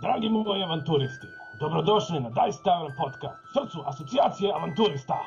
Dragi moji avanturisti, dobrodošli na Dice Tavern podcast, srcu asocijacije avanturista.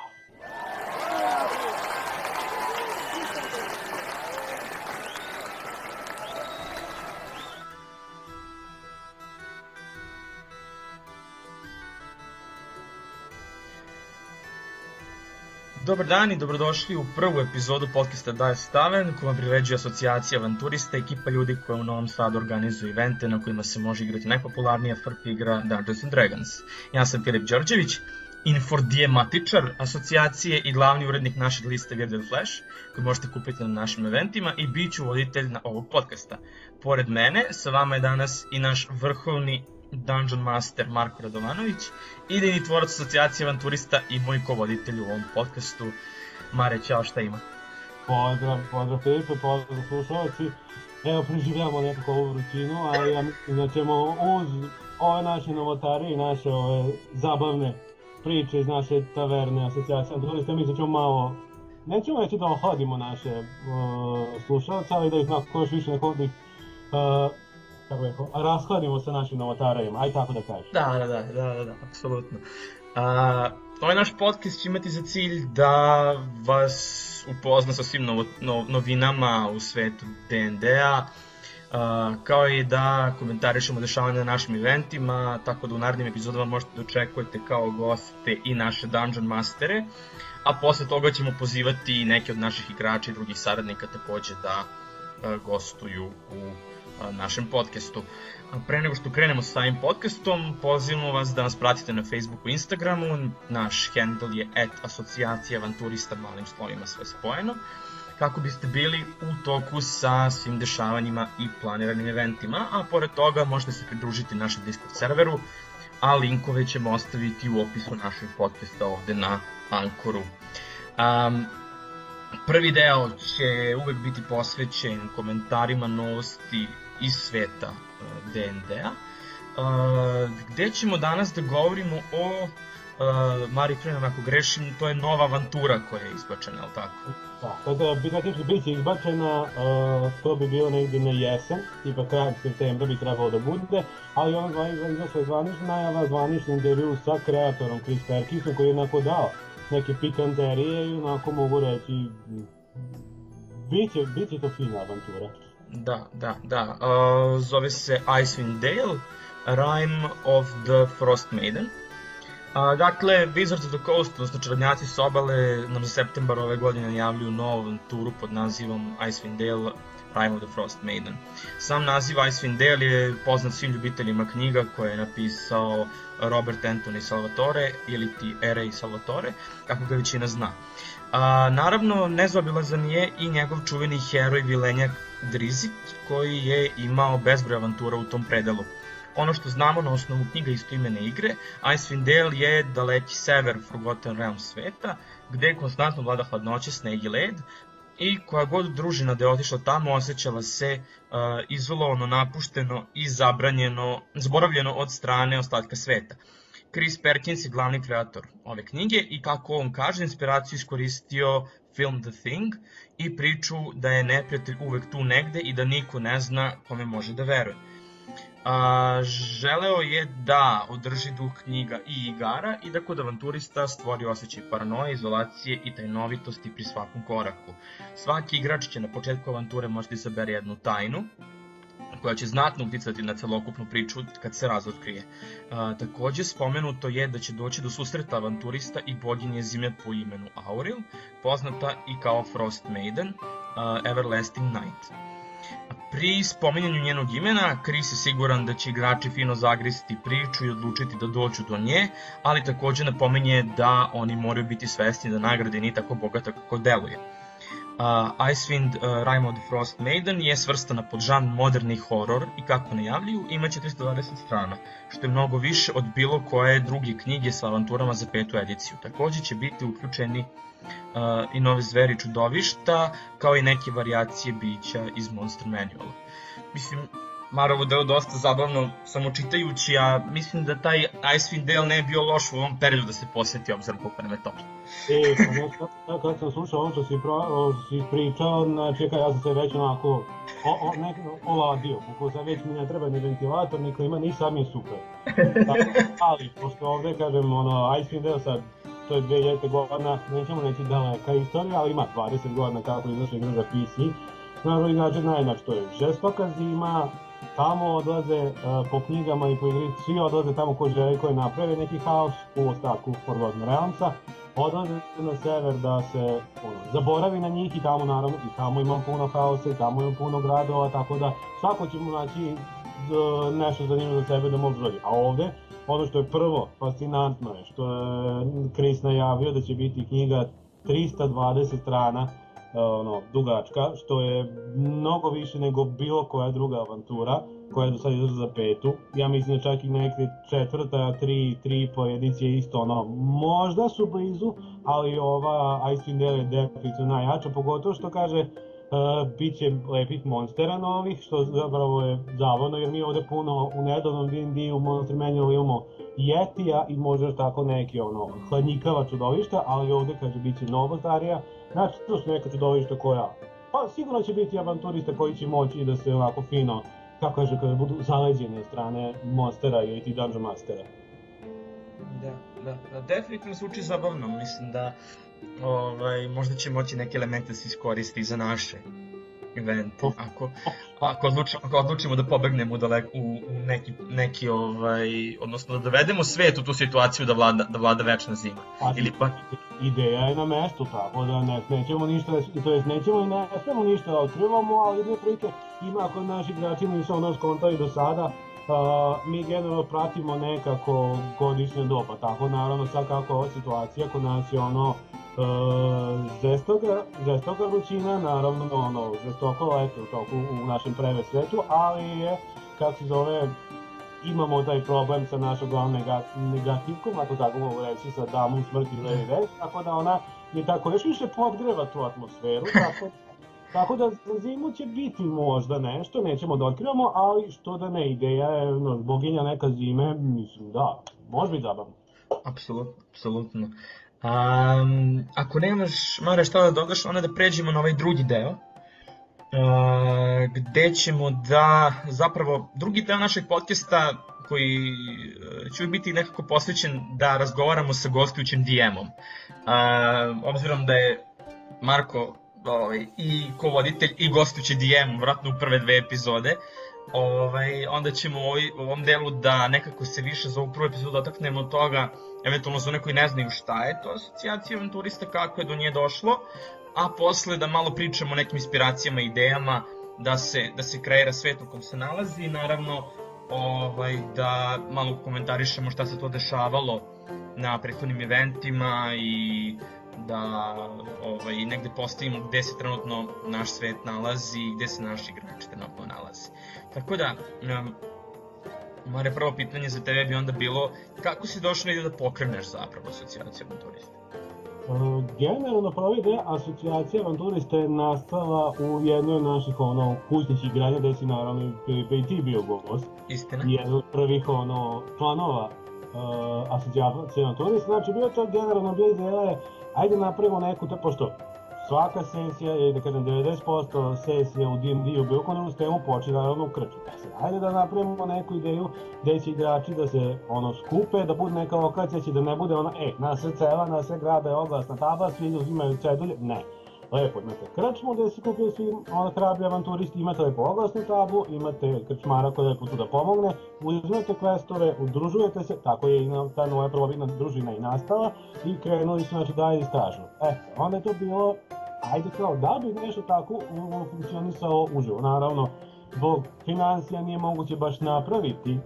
Dobar dan i dobrodošli u prvu epizodu podcasta Daje Staven, koju vam priređuje asocijacija avanturista, ekipa ljudi koja u Novom Sadu organizuje evente na kojima se može igrati najpopularnija FRP igra Dungeons and Dragons. Ja sam Filip Đorđević, infordijematičar asocijacije i glavni urednik naše liste Weird Flash, koji možete kupiti na našim eventima i bit ću voditelj na ovog podcasta. Pored mene, sa vama je danas i naš vrhovni Dungeon Master Marko Radovanović, idejni tvorac asocijacije avanturista i moj kovoditelj u ovom podcastu. Mare, čao, šta ima? Pozdrav, pozdrav Filipe, pozdrav slušalci. Evo, preživljamo nekako ovu rutinu, ali ja mislim da ćemo uz ove naše novotare i naše ove zabavne priče iz naše taverne asocijacije avanturista, mislim da ćemo malo nećemo reći da ohladimo naše uh, slušalce, ali da ih nakon još više nekog da ih uh, kako rekao, raskladimo sa našim novotarajima, aj tako da kažem. Da, da, da, da, da, da apsolutno. A, ovaj naš podcast će imati za cilj da vas upozna sa svim novo, no, novinama u svetu D&D-a, kao i da komentarišemo dešavanja na našim eventima, tako da u narednim epizodama možete da očekujete kao goste i naše Dungeon Mastere, a posle toga ćemo pozivati neke od naših igrača i drugih saradnika takođe da gostuju u našem podcastu. Pre nego što krenemo sa samim podcastom, pozivamo vas da nas pratite na Facebooku i Instagramu. Naš handle je at asocijacija avanturista malim slovima sve spojeno kako biste bili u toku sa svim dešavanjima i planiranim eventima, a pored toga možete se pridružiti našem Discord serveru, a linkove ćemo ostaviti u opisu našeg podcasta ovde na Ankoru. Um, prvi deo će uvek biti posvećen komentarima, novosti iz sveta uh, D&D-a, uh, gde ćemo danas da govorimo o uh, Mari Frenan, ako grešim, to je nova avantura koja je izbačena, je li tako? Da, kada bi tehnički biće izbačena, uh, to bi bilo negde na jesen, tipa kraj septembra bi trebalo da bude, ali on izašla je zvanična najava, zvanični intervju sa kreatorom Chris Perkinsom koji je onako dao neke pikanterije i onako mogu reći biće, biće to fina avantura. Da, da, da. Uh, zove se Icewind Dale, Rime of the Frost Maiden. Uh, dakle, Wizards of the Coast, odnosno čarodnjaci s obale, nam za septembar ove godine najavljuju novu avanturu pod nazivom Icewind Dale, Rime of the Frost Maiden. Sam naziv Icewind Dale je poznat svim ljubiteljima knjiga koje je napisao Robert Anthony Salvatore ili ti R.A. Salvatore, kako ga većina zna. A, naravno, nezaobilazan je i njegov čuveni heroj Vilenjak Drizik, koji je imao bezbroj avantura u tom predelu. Ono što znamo na osnovu knjiga istoimene igre, Icewind Dale je daleki sever Forgotten Realm sveta, gde konstantno vlada hladnoće, sneg i led, i koja god družina da je otišla tamo osjećala se uh, izolovano, napušteno i zabranjeno, zaboravljeno od strane ostatka sveta. Chris Perkins je glavni kreator ove knjige i kako on kaže, inspiraciju iskoristio film The Thing i priču da je neprijatelj uvek tu negde i da niko ne zna kome može da veruje. A, želeo je da održi duh knjiga i igara i da kod avanturista stvori osjećaj paranoje, izolacije i tajnovitosti pri svakom koraku. Svaki igrač će na početku avanture možda izabere jednu tajnu, koja će znatno uticati na celokupnu priču kad se razotkrije. A, takođe, spomenuto je da će doći do susreta avanturista i boginje zime po imenu Auril, poznata i kao Frost Maiden, a, Everlasting Night. Pri spominjanju njenog imena, Chris je siguran da će igrači fino zagristi priču i odlučiti da dođu do nje, ali takođe napominje da oni moraju biti svesni da nagrade nije tako bogata kako deluje. Uh, Icewind uh, Rime of the Frost Maiden je svrstana pod žan moderni horor i kako najavljuju ima 420 strana, što je mnogo više od bilo koje druge knjige sa avanturama za petu ediciju. Takođe će biti uključeni uh, i nove zveri čudovišta, kao i neke variacije bića iz Monster Manuala. Mislim, Marovu deo dosta zabavno samo čitajući, a mislim da taj Icewind Dale ne je bio loš u ovom periodu da se posjeti obzirom koliko nam je to. E, pa znaš, kad, kad sam slušao ovo što si, ovo što si pričao, znači, ja sam se već onako o, o, nek, oladio, kako sad već mi ne treba ni ventilator, ni klima, ni mi je super. Tako, ali, pošto ovde, kažem, ono, Icewind Dale sad, to je 2000 godina, nećemo neći daleka istorija, ali ima 20 godina kako izašla igra za PC. Naravno, inače, najnač, to je žestoka zima, tamo odlaze uh, po knjigama i po igri, svi odlaze tamo ko žele koji naprave neki haos u ostatku Forgotten Realmsa, odlaze na sever da se ono, zaboravi na njih i tamo naravno i tamo ima puno haosa i tamo ima puno gradova, tako da svako ćemo naći uh, nešto zanimljivo za sebe da mu obzori. A ovde, ono što je prvo fascinantno je što je Chris najavio da će biti knjiga 320 strana ono, dugačka, što je mnogo više nego bilo koja druga avantura koja je do sad izašla za petu. Ja mislim da čak i neke četvrta, tri, tri po edicije isto ono, možda su blizu, ali ova Icewind Dale je definitivno najjača, pogotovo što kaže uh, bit će lepih monstera novih, što zapravo je zavodno, jer mi ovde puno u nedavnom D&D u Monster Manualu imamo Jetija i možda tako neki ono, hladnjikava čudovišta, ali ovde kaže bit će novo starija, Znači, to su neka čudovišta koja, pa sigurno će biti avanturiste koji će moći da se onako fino, kako kaže, kada budu zaleđeni od strane monstera ili ti dungeon mastera. Da, da, da, definitivno zvuči zabavno, mislim da ovaj, možda će moći neke elemente da se iskoristi za naše evente. Ako, ako, odlučimo, ako odlučimo da pobegnemo daleko u, u neki, neki ovaj, odnosno da dovedemo svet u tu situaciju da vlada, da vlada večna zima. Pa, Ili pa... Ideja je na mestu, tako da ne, nećemo ništa, to jest nećemo i ne smemo ništa da otkrivamo, ali jedne prilike ima kod naši igrači nisu ono skontali do sada, Uh, mi generalno pratimo nekako godišnje doba, tako naravno sad kako ova situacija kod nas je ono Uh, žestoka, vrućina, naravno ono, žestoko leto u u našem preve svetu, ali je, kako se zove, imamo taj problem sa našom glavnom negativkom, ako tako mogu reći, sa damom smrti levi vek, tako da ona je tako još više podgreva tu atmosferu, tako, tako da za zimu će biti možda nešto, nećemo da otkrivamo, ali što da ne, ideja je, no, boginja neka zime, mislim da, može biti zabavno. Apsolutno, apsolutno. Um, ako nemaš, Mare, šta da dodaš, onda da pređemo na ovaj drugi deo, gde ćemo da, zapravo, drugi deo našeg podcasta koji uh, će biti nekako posvećen da razgovaramo sa gostujućim DM-om. Uh, obzirom da je Marko ovaj, i kovoditelj i gostujući DM, vratno u prve dve epizode, ovaj, onda ćemo u, ovaj, ovom delu da nekako se više za ovu prvu epizodu dotaknemo toga eventualno za one koji ne znaju šta je to asocijacija avanturista, kako je do nje došlo, a posle da malo pričamo o nekim inspiracijama, idejama, da se, da se kreira svet u kom se nalazi i naravno ovaj, da malo komentarišemo šta se to dešavalo na prethodnim eventima i da ovaj, negde postavimo gde se trenutno naš svet nalazi i gde se naši igrači trenutno nalazi. Tako da, Mare, prvo pitanje za tebe bi onda bilo kako si došao da pokreneš zapravo asocijaciju avanturista? Uh, generalno ideja asocijacija avanturista je nastala u jednoj od naših ono, kućnih igranja gde si naravno i, i ti bio gost. Istina. Jedan od prvih ono, članova uh, asocijacije avanturista. Znači, bilo to generalno bila ideja je ajde napravimo neku, to, pošto svaka sesija, ili da kažem 90% sesija u D&D-u bilo koju temu počne naravno u krču. Se, ajde da napravimo neku ideju gde će igrači da se ono skupe, da bude neka lokacija, će da ne bude ono, e, na sve cela, na sve grada je oglasna tabla, svi uzimaju cedulje, ne. Lepo, imate krčmu gde se kupio svi ono hrabri avanturisti, imate lepo oglasnu tablu, imate krčmara koji lepo tu da pomogne, uzimate questove, udružujete se, tako je i ta nova prvobitna družina i nastala i krenuli su znači dalje istražu. E, onda je to bilo, ajde kao da bi nešto tako funkcionisalo uživo. Naravno, zbog financija nije moguće baš napraviti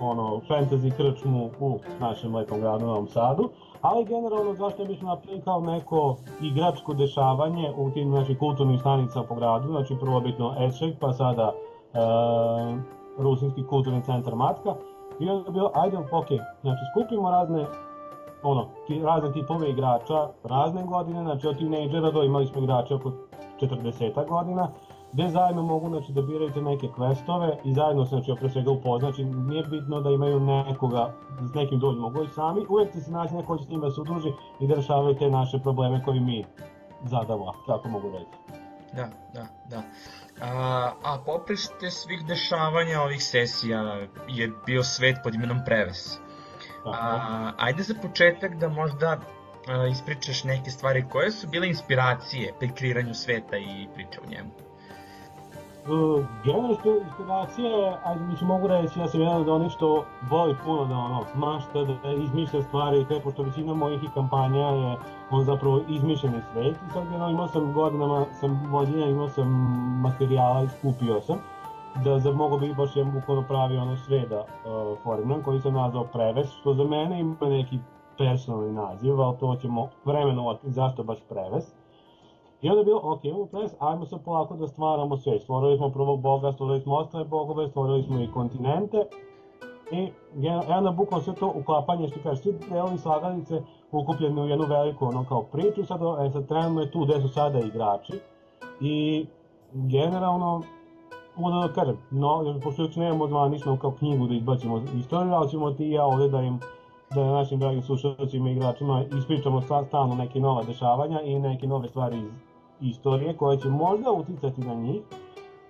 ono fantasy krčmu u našem lepom gradu Novom Sadu, ali generalno zašto bismo napravili kao neko igračko dešavanje u tim znači, kulturnim stanicama po gradu, znači prvobitno Eček, pa sada e, Rusinski kulturni centar Matka, i onda je bilo, ajde, ok, znači skupimo razne ono, ti, razne tipove igrača, razne godine, znači od tinejdžera do imali smo igrača oko 40 godina, gde zajedno mogu znači, da biraju te neke questove i zajedno se znači, pre svega upoznati. Znači, nije bitno da imaju nekoga, s nekim dođu, mogu i sami, uvek će se naći neko će s njima da se udruži i da rešavaju te naše probleme koji mi zadamo, tako mogu reći. Da, da, da. A, a poprište svih dešavanja ovih sesija je bio svet pod imenom Preves. A, ajde za početak da možda ispričaš neke stvari koje su bile inspiracije pri kreiranju sveta i priče o njemu. Uh, generalno inspiracije, ajde mi mogu reći, ja sam jedan od onih što voli puno da ono, smašta, da izmišlja stvari, te, pošto većina mojih i kampanja je on zapravo izmišljeni svet i sad jedno imao sam godinama, sam vođenja, imao sam materijala i skupio sam da za mogo bi baš jedan bukvalno pravi ono sveda uh, formiran koji sam nazvao Preves, što za mene ima neki personalni naziv, ali to ćemo vremenovati zašto baš Preves. I onda je bilo, ok, imamo ples, ajmo se polako da stvaramo sve. Stvorili smo prvog boga, stvorili smo ostale bogove, stvorili smo i kontinente. I jedna bukvalno sve to uklapanje, što kaže, svi delovi slagalice ukupljeni u jednu veliku ono kao priču, sad, e, sad trenutno je tu gde su sada igrači. I generalno, onda da kažem, no, pošto još nemamo zvanično kao knjigu da izbacimo istoriju, ali ćemo ti i ja ovde da im da našim dragim slušalcima i igračima ispričamo stalno neke nova dešavanja i neke nove stvari iz istorije koje će možda uticati na njih.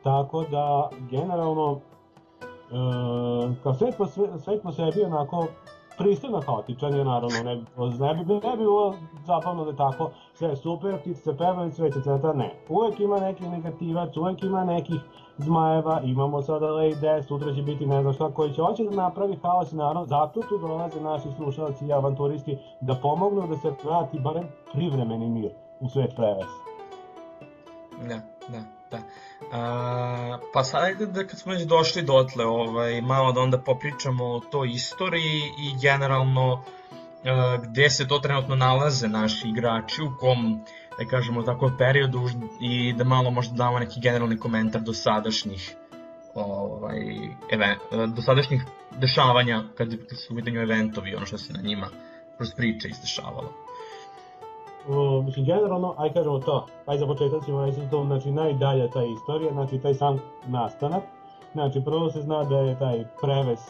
Tako da, generalno, e, kao svet po, svet po sebi onako pristojno haotičan je naravno, ne, ne bi, ne bi bilo zapavno da je tako sve super, ptice se pevaju, sve će cveta, ne. Uvek ima neki negativac, uvek ima nekih zmajeva, imamo sada Lady sutra će biti ne znam šta, koji će hoće da napravi haos naravno, zato tu dolaze naši slušalci i avanturisti da pomognu da se vrati barem privremeni mir u svet prevesa. Da, da, da. A, pa sad ajde da kad smo već došli dotle, ovaj, malo da onda popričamo o toj istoriji i generalno a, gde se to trenutno nalaze naši igrači, u kom, da kažemo tako, periodu i da malo možda damo neki generalni komentar do sadašnjih ovaj, event, do sadašnjih dešavanja kad, kad su u vidanju eventovi, ono što se na njima kroz priče izdešavalo uh, mislim, generalno, aj kažemo to, aj za početak ćemo reći to, znači, najdalja ta istorija, znači, taj sam nastanak, znači, prvo se zna da je taj preves,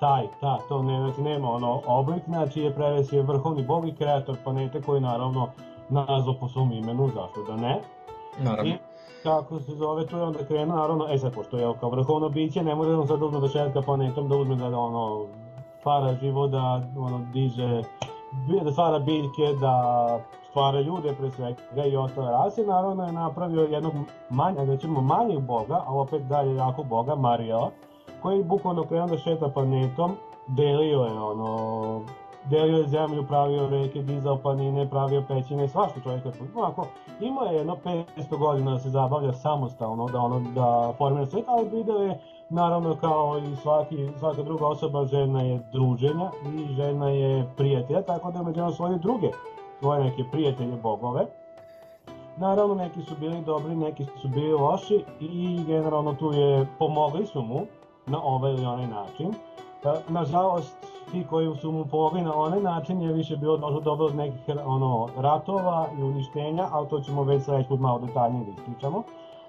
taj, ta, to ne, znači, nema ono oblik, znači, je preves je vrhovni bog i kreator planete koji, naravno, nazvao po svom imenu, zašto da ne. Naravno. I, kako se zove, tu je onda krenuo, naravno, e sad, pošto je kao vrhovno biće, ne može on sad uzme da šetka planetom, da uzme da, ono, stvara živo, da, ono, diže, da stvara biljke, da stvara ljude pre svega i ostale rase, naravno je napravio jednog manja, da ćemo manjeg boga, a opet dalje jako boga, Marijela, koji bukvalno krenuo da šeta planetom, delio je ono, delio je zemlju, pravio reke, dizao planine, pravio pećine, svašta čovjeka. Onako, ima je jedno 500 godina da se zabavlja samostalno, da ono, da formira svet, ali video je naravno kao i svaki, svaka druga osoba žena je druženja i žena je prijatelja, tako da je među svoje druge svoje neke prijatelje bogove. Naravno, neki su bili dobri, neki su bili loši i generalno tu je, pomogli su mu na ovaj ili onaj način. Nažalost, ti koji su mu pomogli na onaj način je više bilo došlo dobro od nekih ono, ratova i uništenja, ali to ćemo već sledeći put malo detaljnije da ispričamo.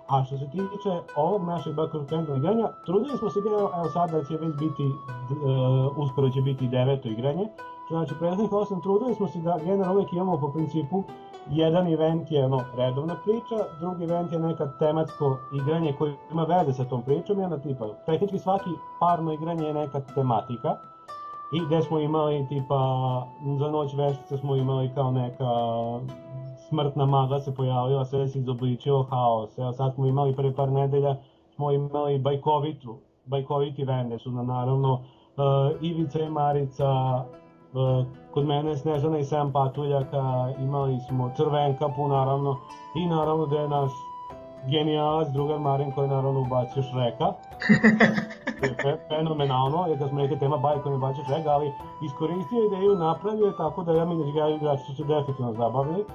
A što se tiče ovog našeg background igranja, trudili smo se evo sada će već biti, uh, uskoro će biti deveto igranje, Znači, prethodnih 8 trudili smo se da generalno uvek imamo po principu jedan event je ono, redovna priča, drugi event je neka tematsko igranje koje ima veze sa tom pričom onda tipa, tehnički svaki parno igranje je neka tematika i gde smo imali tipa za noć veštica smo imali kao neka smrtna magla se pojavila, sve se izobličilo haos. Evo sad smo imali pre par nedelja smo imali bajkovitu, bajkoviti vende su na naravno uh, Ivica i Marica kod mene Snežana i 7 patuljaka, imali smo Crvenkapu naravno i naravno da je naš genijalac, drugar Marin koji je naravno ubacio Šreka. je fenomenalno, jer kad smo rekli tema bajka mi ubacio Šreka, ali iskoristio ideju, napravio je tako da ja mi da igrači su se definitivno zabavili.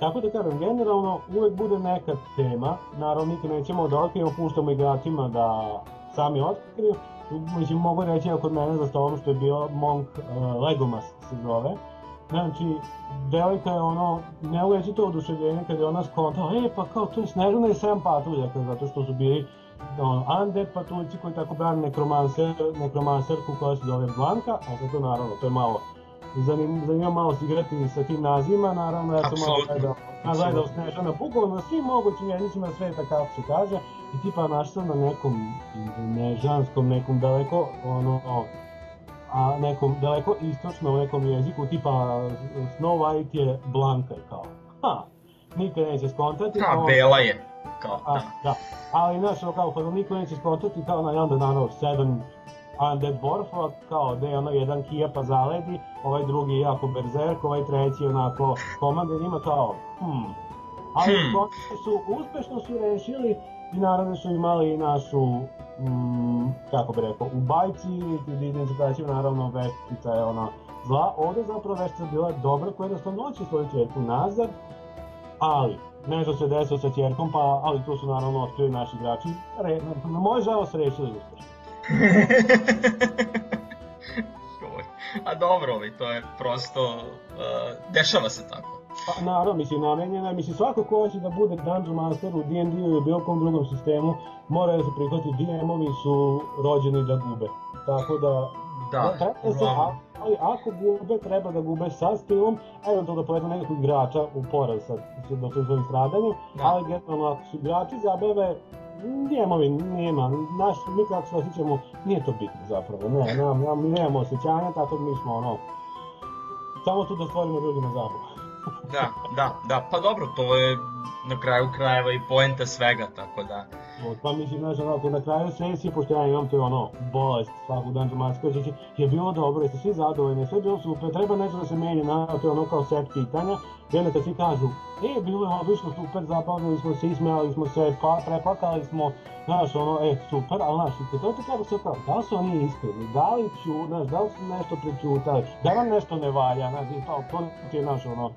Tako da kažem, generalno uvek bude neka tema, naravno nikad nećemo da otkrijemo, puštamo igračima da sami otkriju, mislim, mogu reći da kod mene za stolom što je bio Monk uh, Legomas se zove, Znači, devojka je ono, ne uveći to oduševljenje kad je ona skontala, e pa kao to je Snežana i Sam Patuljaka, zato što su bili ono, undead patuljci koji tako brane nekromanser, nekromanserku koja se zove Blanka, a to naravno, to je malo zanim, zanima malo se igrati sa tim nazivima, naravno ja sam malo gledao, gledao Snežana, bukvalno na svim mogućim jezicima sveta, kako se kaže, i tipa našao na nekom nežanskom, nekom daleko, ono, a nekom daleko istočnom nekom jeziku, tipa Snow White je Blanka, kao, ha, nikad neće skontati. Ha, kao, Bela je, kao, a, da. da. Ali, znaš, kao, pa niko neće skontati kao na Yonder Nano 7 Undead Dwarf, kao da je ono jedan kija pa zaledi, ovaj drugi jako berzerk, ovaj treći onako komande njima kao, hmm. Ali hmm. su, uspešno su rešili i naravno su imali našu, mm, kako bi rekao, u bajci, ili interpretaciju naravno veštica je ona zla, ovde zapravo veštica bila dobra koja jednostavno noći svoju čerku nazad, ali nešto se desilo sa čerkom, pa, ali tu su naravno otkrili naši igrači, Re, na moj žao se rešili uspešno. A dobro, ali to je prosto, uh, dešava se tako. Pa naravno, mislim, namenjena je, mislim, svako ko hoće da bude Dungeon Master u D&D ili bilo kom drugom sistemu, mora da se prihvati, DM-ovi su rođeni da gube. Tako da, da, da se, a, ali ako gube, treba da gube sa stilom, eventualno da povedu nekog igrača u poraz sa, sa, sa svojim stradanjem, da. ali generalno ako su igrači zabave, Nijemovi, nema, naš, mi kako se osjećamo, nije to bitno zapravo, ne, nam, nam, mi nemamo osjećanja, tako da mi smo ono, samo tu da stvorimo ljudima zabavu. Da, da, da, pa dobro, to je na kraju krajeva i poenta svega, tako da... Pa mislim, znaš, onako, na kraju sesije, pošto ja imam to ono, bolest svakog Dungeon Master, je bilo dobro, jeste svi zadovoljni, sve bilo super, treba nešto da se menja na to ono kao set pitanja, i onda kad svi kažu, e, bilo je odlično, super, zabavili smo se, ismejali smo se, pa, prepakali smo, znaš, ono, e, super, ali znaš, kad to ti kako se pravi, da li su oni iskreni, da li ću, znaš, da li su nešto prećutali, da vam nešto ne valja, znaš, i to, to ti je, znaš, ono,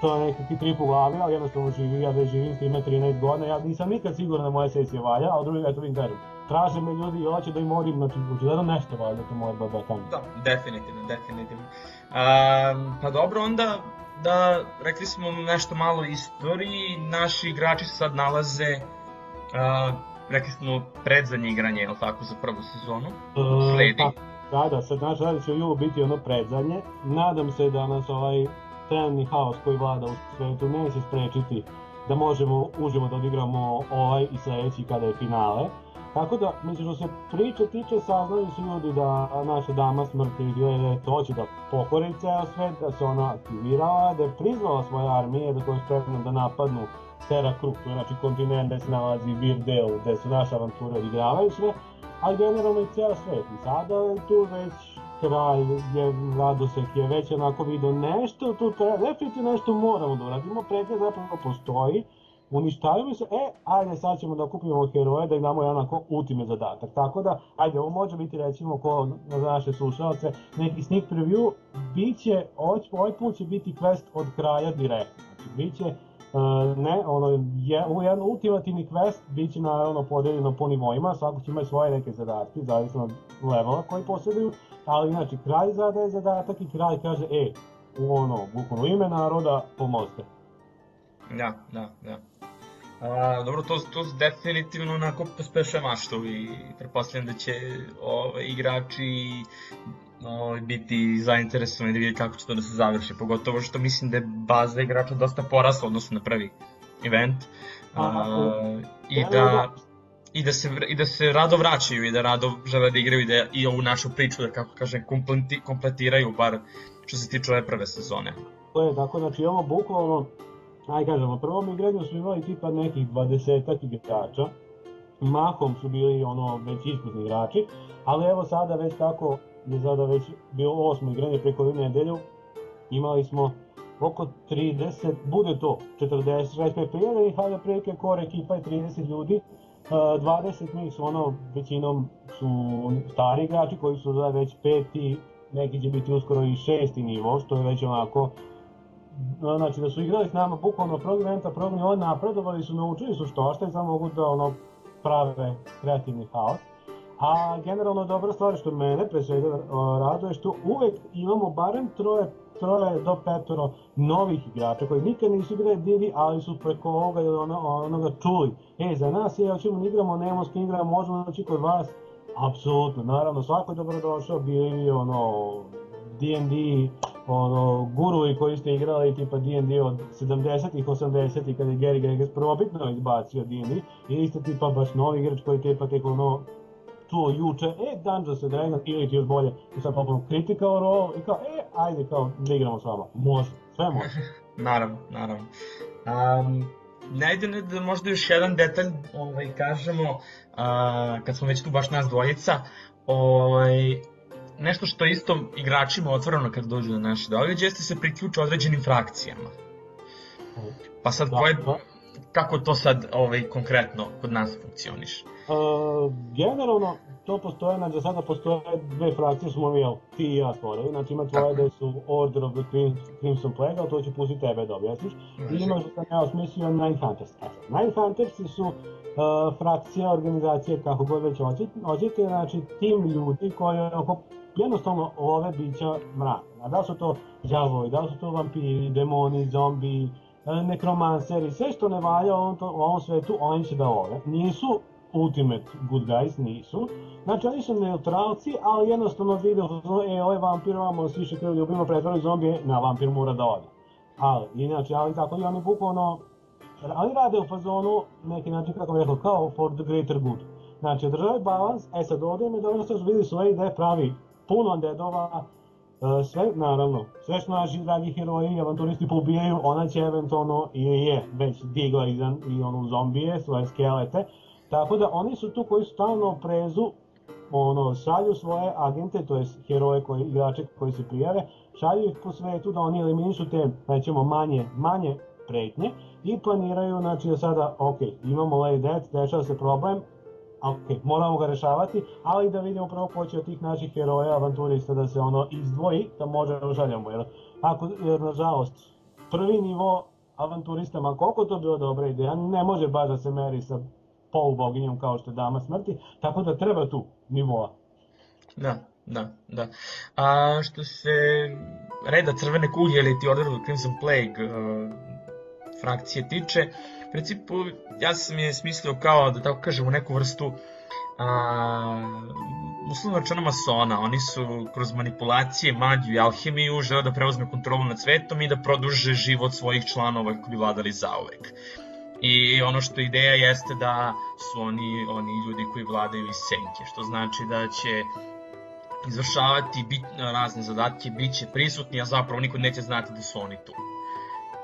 to je neki trip u glavi, ali jednostavno živi, ja već živim s time 13 godina, ja nisam nikad siguran da moja sesija valja, a drugi, eto vidim kažem, traže me ljudi i hoće da im morim, znači, očigledno nešto valja, to da da tamo. Da, definitivno, definitivno. Um, pa dobro, onda da rekli smo nešto malo istoriji, naši igrači se sad nalaze, uh, rekli smo predzadnje igranje, je li tako, za prvu sezonu? Uh, Sledi. Pa, da, da, sad naš radi će u biti ono predzadnje, nadam se da nas ovaj trenutni haos koji vlada u svetu neće sprečiti da možemo uživo da odigramo ovaj i sledeći kada je finale. Tako da, mislim što se priče tiče, saznali su ljudi da naša dama smrti je to hoće da pokori ceo svet, da se ona aktivirala, da je priznala svoje armije, da koje spremne da napadnu Terra Kruk, to je znači kontinent gde se nalazi Virdale, gde su naše avanture odigravaju sve, ali generalno i ceo svet. I sada je tu već kralj je Vladosek je već onako vidio nešto, tu treba, definitivno nešto moramo da uradimo, pregled zapravo postoji, uništavaju se, e, ajde sad ćemo da kupimo heroje, da im damo onako ultime zadatak. Tako da, ajde, ovo može biti recimo ko za naše slušalce, neki sneak preview, bit će, ovaj, ovaj put će biti quest od kraja direktno. Znači, bit će ne, ono, je, ovo je jedan ultimativni quest, bit će naravno podeljeno po nivoima, svako će imati svoje neke zadatke, zavisno od levela koji posjeduju, ali znači kralj zadaje zadatak i kralj kaže, e, u ono, bukvalno ime naroda, pomozite. Da, da, da. A, dobro, to, to definitivno onako pospešuje maštu i pretpostavljam da će ove, igrači ove, biti zainteresovani da vidi kako će to da se završi, pogotovo što mislim da je baza igrača dosta porasla odnosno na prvi event. A, a, I da i da se i da se rado vraćaju i da rado žele da igraju i da i ovu našu priču da kako kažem kompleti, kompletiraju bar što se tiče ove prve sezone. To je tako, znači imamo bukvalno aj kažemo, prvom igranju smo imali tipa nekih 20 igrača, mahom su bili ono već iskusni igrači, ali evo sada već kako je sada već bilo osmo igranje preko jedne nedelju, imali smo oko 30, bude to 40, 65 prijeva i hajde prilike kore ekipa je 30 ljudi, 20 njih su ono, većinom su stari igrači koji su da već peti, neki će biti uskoro i šesti nivo, što je već onako znači da su igrali s nama bukvalno prvog eventa, prvog nivoa, napredovali su, naučili su što šta i samo mogu da ono prave kreativni haos. A generalno dobra stvar što mene pre svega raduje što uvek imamo barem troje troje do petoro novih igrača koji nikad nisu igrali divi, ali su preko ovoga ili ono, onoga čuli. E, za nas je, hoćemo da igramo, nemamo s kim igramo, možemo doći kod vas. Apsolutno, naravno, svako je dobrodošao, bili ono, D&D, ono, guruvi koji ste igrali tipa D&D od 70-ih, 80-ih kada je Gary Gygax probitno izbacio D&D, ili ste tipa baš novi igrač koji tipa tek ono čuo juče, e, Dungeons and Dragons, ili ti još bolje, i sad popolno kritika o rolu, i kao, e, ajde, kao, da igramo s vama. Može, sve može. naravno, naravno. Um, najde da možda još jedan detalj ovaj, kažemo, uh, kad smo već tu baš nas dvojica, ovaj, nešto što isto igračima otvoreno kad dođu na naše događaje, jeste se priključe određenim frakcijama. Pa sad, da, koje, da. kako to sad ovaj, konkretno kod nas funkcioniše? Uh, generalno, to postoje, znači za sada postoje dve frakcije smo mi, ti i ja stvorili, znači ima tvoje da su Order of the Crimson Plague, ali to ću pustiti tebe da objasniš, i imaš da sam ja osmislio Nine Hunters. E Nine Hunters su uh, frakcija, organizacije, kako god već hoćete, znači tim ljudi koji oko jednostavno ove bića mraka. Da su to đavovi, da su to vampiri, demoni, zombi, e, nekromanseri, sve što ne valja u ovom, u ovom svetu, oni će da ove. Nisu ultimate good guys, nisu. Znači oni su neutralci, ali jednostavno vide, e, ovaj vampir vamo s više krvi ljubimo pretvori zombije, na vampir mora da ode. Ali, inače, ali tako i oni bukvalno, ali rade u fazonu, neki način, kako bih rekao, kao for the greater good. Znači, održavaju balans, e sad ovdje mi dobro što vidi svoje ideje pravi puno dedova, e, sve, naravno, sve što naši dragi heroji i avanturisti pobijaju, ona će eventualno, ili je već digla izan i onu zombije, svoje skelete, Tako da oni su tu koji stalno prezu ono, šalju svoje agente, to jest heroje, koji, igrače koji se prijave, šalju ih po svetu da oni eliminišu te, nećemo, manje, manje pretnje i planiraju, znači da sada, ok, imamo Lady Death, dešava se problem, ok, moramo ga rešavati, ali da vidimo prvo ko će od tih naših heroja, avanturista da se ono izdvoji, da može da šaljamo, jer, ako, jer nažalost, prvi nivo avanturista, ma koliko to bilo dobra ideja, ne može baš da se meri sa poluboginjom kao što je Dama smrti, tako da treba tu nivoa. Da, da, da. A što se reda crvene kuglje ili ti Order of Crimson Plague uh, frakcije tiče, u principu ja sam je smislio kao, da tako kažemo, neku vrstu a, uslovno rečeno masona, oni su kroz manipulacije, magiju i alhemiju žele da preuzme kontrolu nad svetom i da produže život svojih članova koji bi vladali zauvek. I ono što ideja jeste da su oni, oni ljudi koji vladaju iz senke, što znači da će izvršavati bit, razne zadatke, bit će prisutni, a zapravo niko neće znati da su oni tu.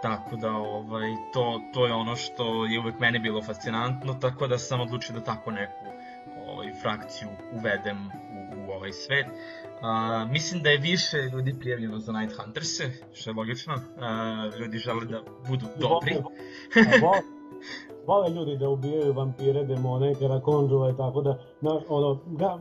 Tako da ovaj, to, to je ono što je uvek mene bilo fascinantno, tako da sam odlučio da tako neku ovaj, frakciju uvedem u, u ovaj svet. Uh, mislim da je više ljudi prijavljeno za Night Hunters-e, što je logično. Uh, ljudi žele da budu dobri vole ljudi da ubijaju vampire, demone, karakonđule, tako da, na, ono, ga,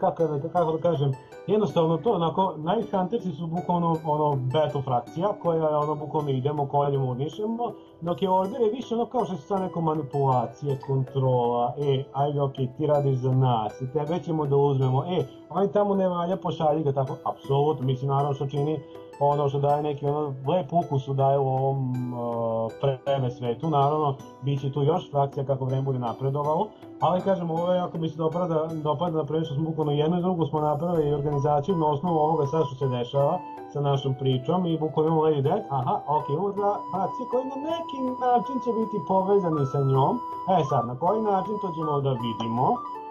kako, da, kako da kažem, jednostavno to, onako, Huntersi su bukvalno ono, battle frakcija, koja je ono, bukvalno idemo, koljemo, unišemo, dok je Order je više ono kao što se sa neko manipulacije, kontrola, e, ajde, ok, ti radiš za nas, i tebe ćemo da uzmemo, e, oni tamo ne valja, pošalji ga tako, apsolutno, mislim, naravno što čini ono što daje neki ono lep ukus daje u ovom uh, preme svetu, naravno bit će tu još frakcija kako vreme bude napredovalo, ali kažem ovo je ako mi se dopada, dopada na prvi što smo bukvalno jedno i drugo smo napravili organizaciju na osnovu ovoga sad što se dešava sa našom pričom i bukvalno imamo Lady Death, aha, ok, imamo dva frakcije koji na neki način će biti povezani sa njom, e sad, na koji način to ćemo da vidimo,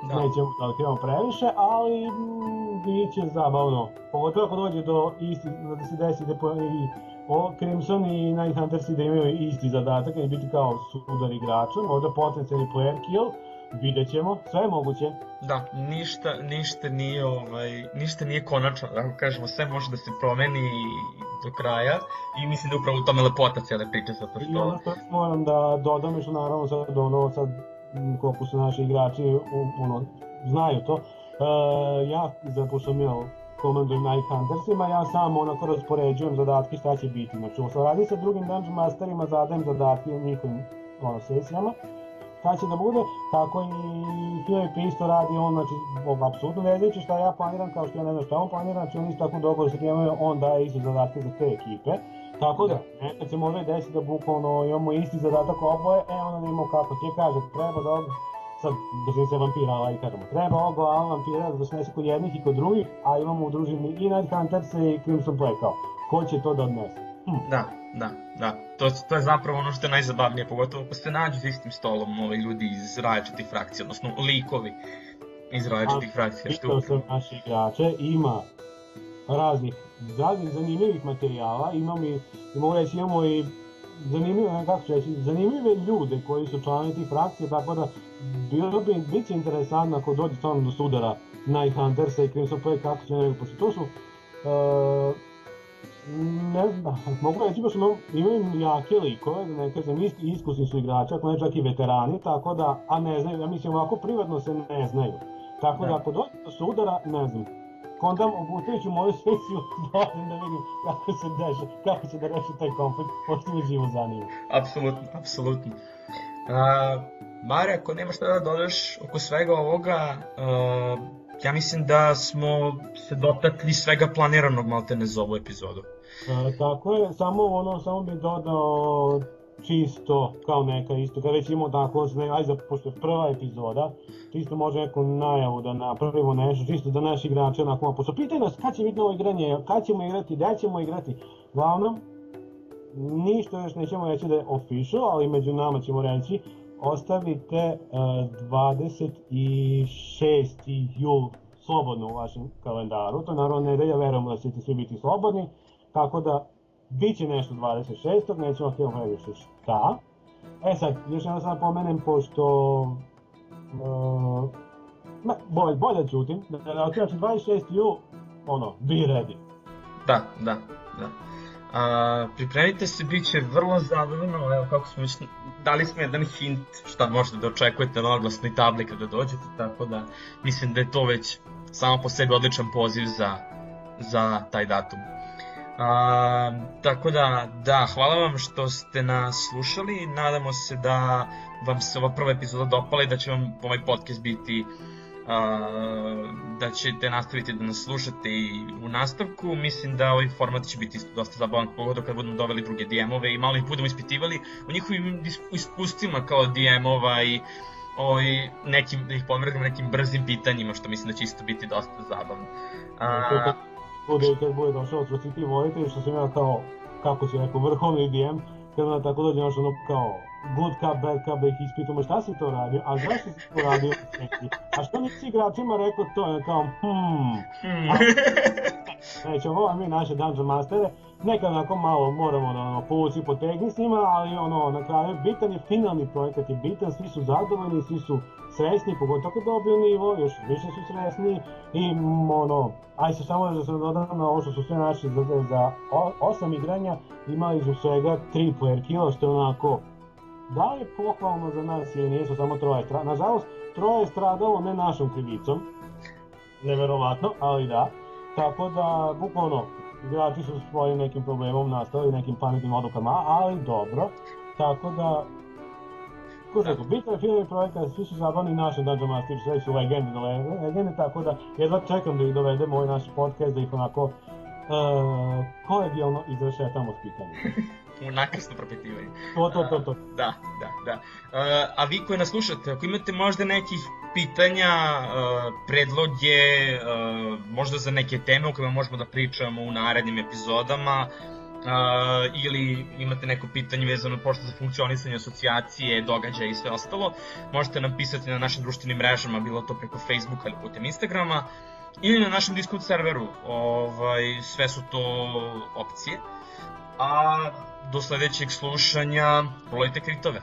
da. nećemo da otkrivamo previše, ali mm, bit će zabavno. Pogotovo ako dođe do isti, da se desi da i o, Crimson i Night Hunters da imaju isti zadatak i biti kao sudar igrača, možda potencijalni player kill, vidjet ćemo, sve je moguće. Da, ništa, ništa nije, ovaj, ništa nije konačno, da kažemo, sve može da se promeni do kraja i mislim da upravo u tome lepota cijele priče, zato što... I ono što moram da dodam, što naravno sad ono, sad koliko su naši igrači ono, znaju to. E, ja, pošto mi komandujem Night Huntersima, ja sam onako raspoređujem zadatke šta će biti. Znači, u radi sa drugim Dungeon Masterima zadajem zadatke njihovim ono, sesijama. kada će da bude, tako i Filip isto radi, on, znači, apsolutno ne znači šta ja planiram, kao što ja ne znam šta on planira, znači on isto tako dogovor sa njima, on daje isto zadatke za te ekipe, tako da, nekad se može desiti da bukvalno imamo isti zadatak oboje, e onda da imamo kako ti kaže, treba da sad držim se vampira, kažemo, treba ovo a vampira da se kod jednih i kod drugih, a imamo u družini i Night Hunters i Crimson Play kao, ko će to da odnese? Hm. Da, da, da. To, to je zapravo ono što je najzabavnije, pogotovo ako se nađu s istim stolom ovaj, ljudi iz različitih frakcija, odnosno likovi iz različitih frakcija. Što je sam naši igrače, ima raznih, raznih zanimljivih materijala, imamo i, mogu reći, imamo i zanimljive, kako ću reći, zanimljive ljude koji su članovi tih frakcija, tako da bilo bi, bit će interesantno ako dođe stvarno do sudara Night Huntersa i Crimson Play, kako će ne reći, pošto to su uh, ne znam, mogu reći baš imam, imam jake likove, da ne kažem, ist, iskusni su igrači, ako ne čak i veterani, tako da, a ne znaju, ja mislim, ovako privatno se ne znaju. Tako da, da ako dođe do sudara, ne znam, obučit ću moju sesiju odem da vidim kako se deša, kako će da reši taj konflikt, pošto me živo zanima. Apsolutno, apsolutno. Uh, Mare, ako nemaš šta da dodaš oko svega ovoga, uh, ja mislim da smo se dotakli svega planiranog maltene za ovu epizodu. E, tako je, samo ono, samo bih dodao čisto kao neka isto, kada već imamo tako, ajde za, pošto je prva epizoda, čisto može neku najavu da napravimo nešto, čisto da naši igrači onako, pošto pitaju nas kada će biti novo igranje, kada ćemo igrati, gde ćemo igrati, glavno, ništa još nećemo reći da je official, ali među nama ćemo reći, ostavite uh, 26. jul slobodno u vašem kalendaru, to naravno nedelja, verujemo da ćete svi biti slobodni, tako da bit će nešto 26. nećemo htjeti previše šta. E sad, još jedno sam pomenem, pošto uh, ne, bolje, bolje čutim, da, da, da, znači 26. jul, ono, be ready. Da, da, da. A, pripremite se, bit će vrlo zabavno, evo kako smo već, dali smo jedan hint šta možete da očekujete na oglasnoj tabli kada dođete, tako da mislim da je to već samo po sebi odličan poziv za, za taj datum. A, tako da, da, hvala vam što ste nas slušali, nadamo se da vam se ova prva epizoda dopala i da će vam ovaj podcast biti da ćete nastaviti da nas slušate i u nastavku. Mislim da ovaj format će biti isto dosta zabavan, pogotovo kad budemo doveli druge DM-ove i malo ih budemo ispitivali o njihovim iskustvima kao DM-ova i ovaj, nekim, da ih pomergamo nekim brzim pitanjima, što mislim da će isto biti dosta zabavno. A... Bude, kad bude došao Trociti Voditelj, što sam ja kao, kako si rekao, vrhovni DM, kada tako dođe naš ono kao good cup, bad cup, da ih ispitamo šta si to radio, a zašto si to radio, a što nisi igračima rekao to, je kao, hmm, hmm. Ovo mi naše Dungeon Mastere, nekad onako malo moramo da ono, povući po njima, ali ono, na kraju, bitan je finalni projekat, je bitan, svi su zadovoljni, svi su sresni, pogotovo kad dobiju nivo, još više su sresni i ono, aj se samo da se dodam na ovo što su sve naši za, za osam igranja imali su svega tri player killa, što je onako da li je pohvalno za nas ili nisu samo troje stradalo? Nažalost, troje je stradalo ne našom krivicom, neverovatno, ali da. Tako da, bukvalno, igrači su svojim nekim problemom nastali, nekim pametnim odlukama, ali dobro. Tako da, Ko rekao, bitan je film i projekat, svi su zabavni naši Dungeon Master, sve su legende, legende, tako da jedva čekam da ih dovedemo u ovaj naš podcast, da ih onako uh, kolegijalno izrešetamo s pitanjima. u nakrsno propitivanje. To, to, to, to. Da, da, da. Uh, a vi koji nas slušate, ako imate možda nekih pitanja, uh, predloge, uh, možda za neke teme o kojima možemo da pričamo u narednim epizodama, Uh, ili imate neko pitanje vezano pošto za funkcionisanje asocijacije, događaja i sve ostalo, možete nam pisati na našim društvenim mrežama, bilo to preko Facebooka ili putem Instagrama, ili na našem Discord serveru, ovaj, sve su to opcije. A do sledećeg slušanja, rolajte kritove.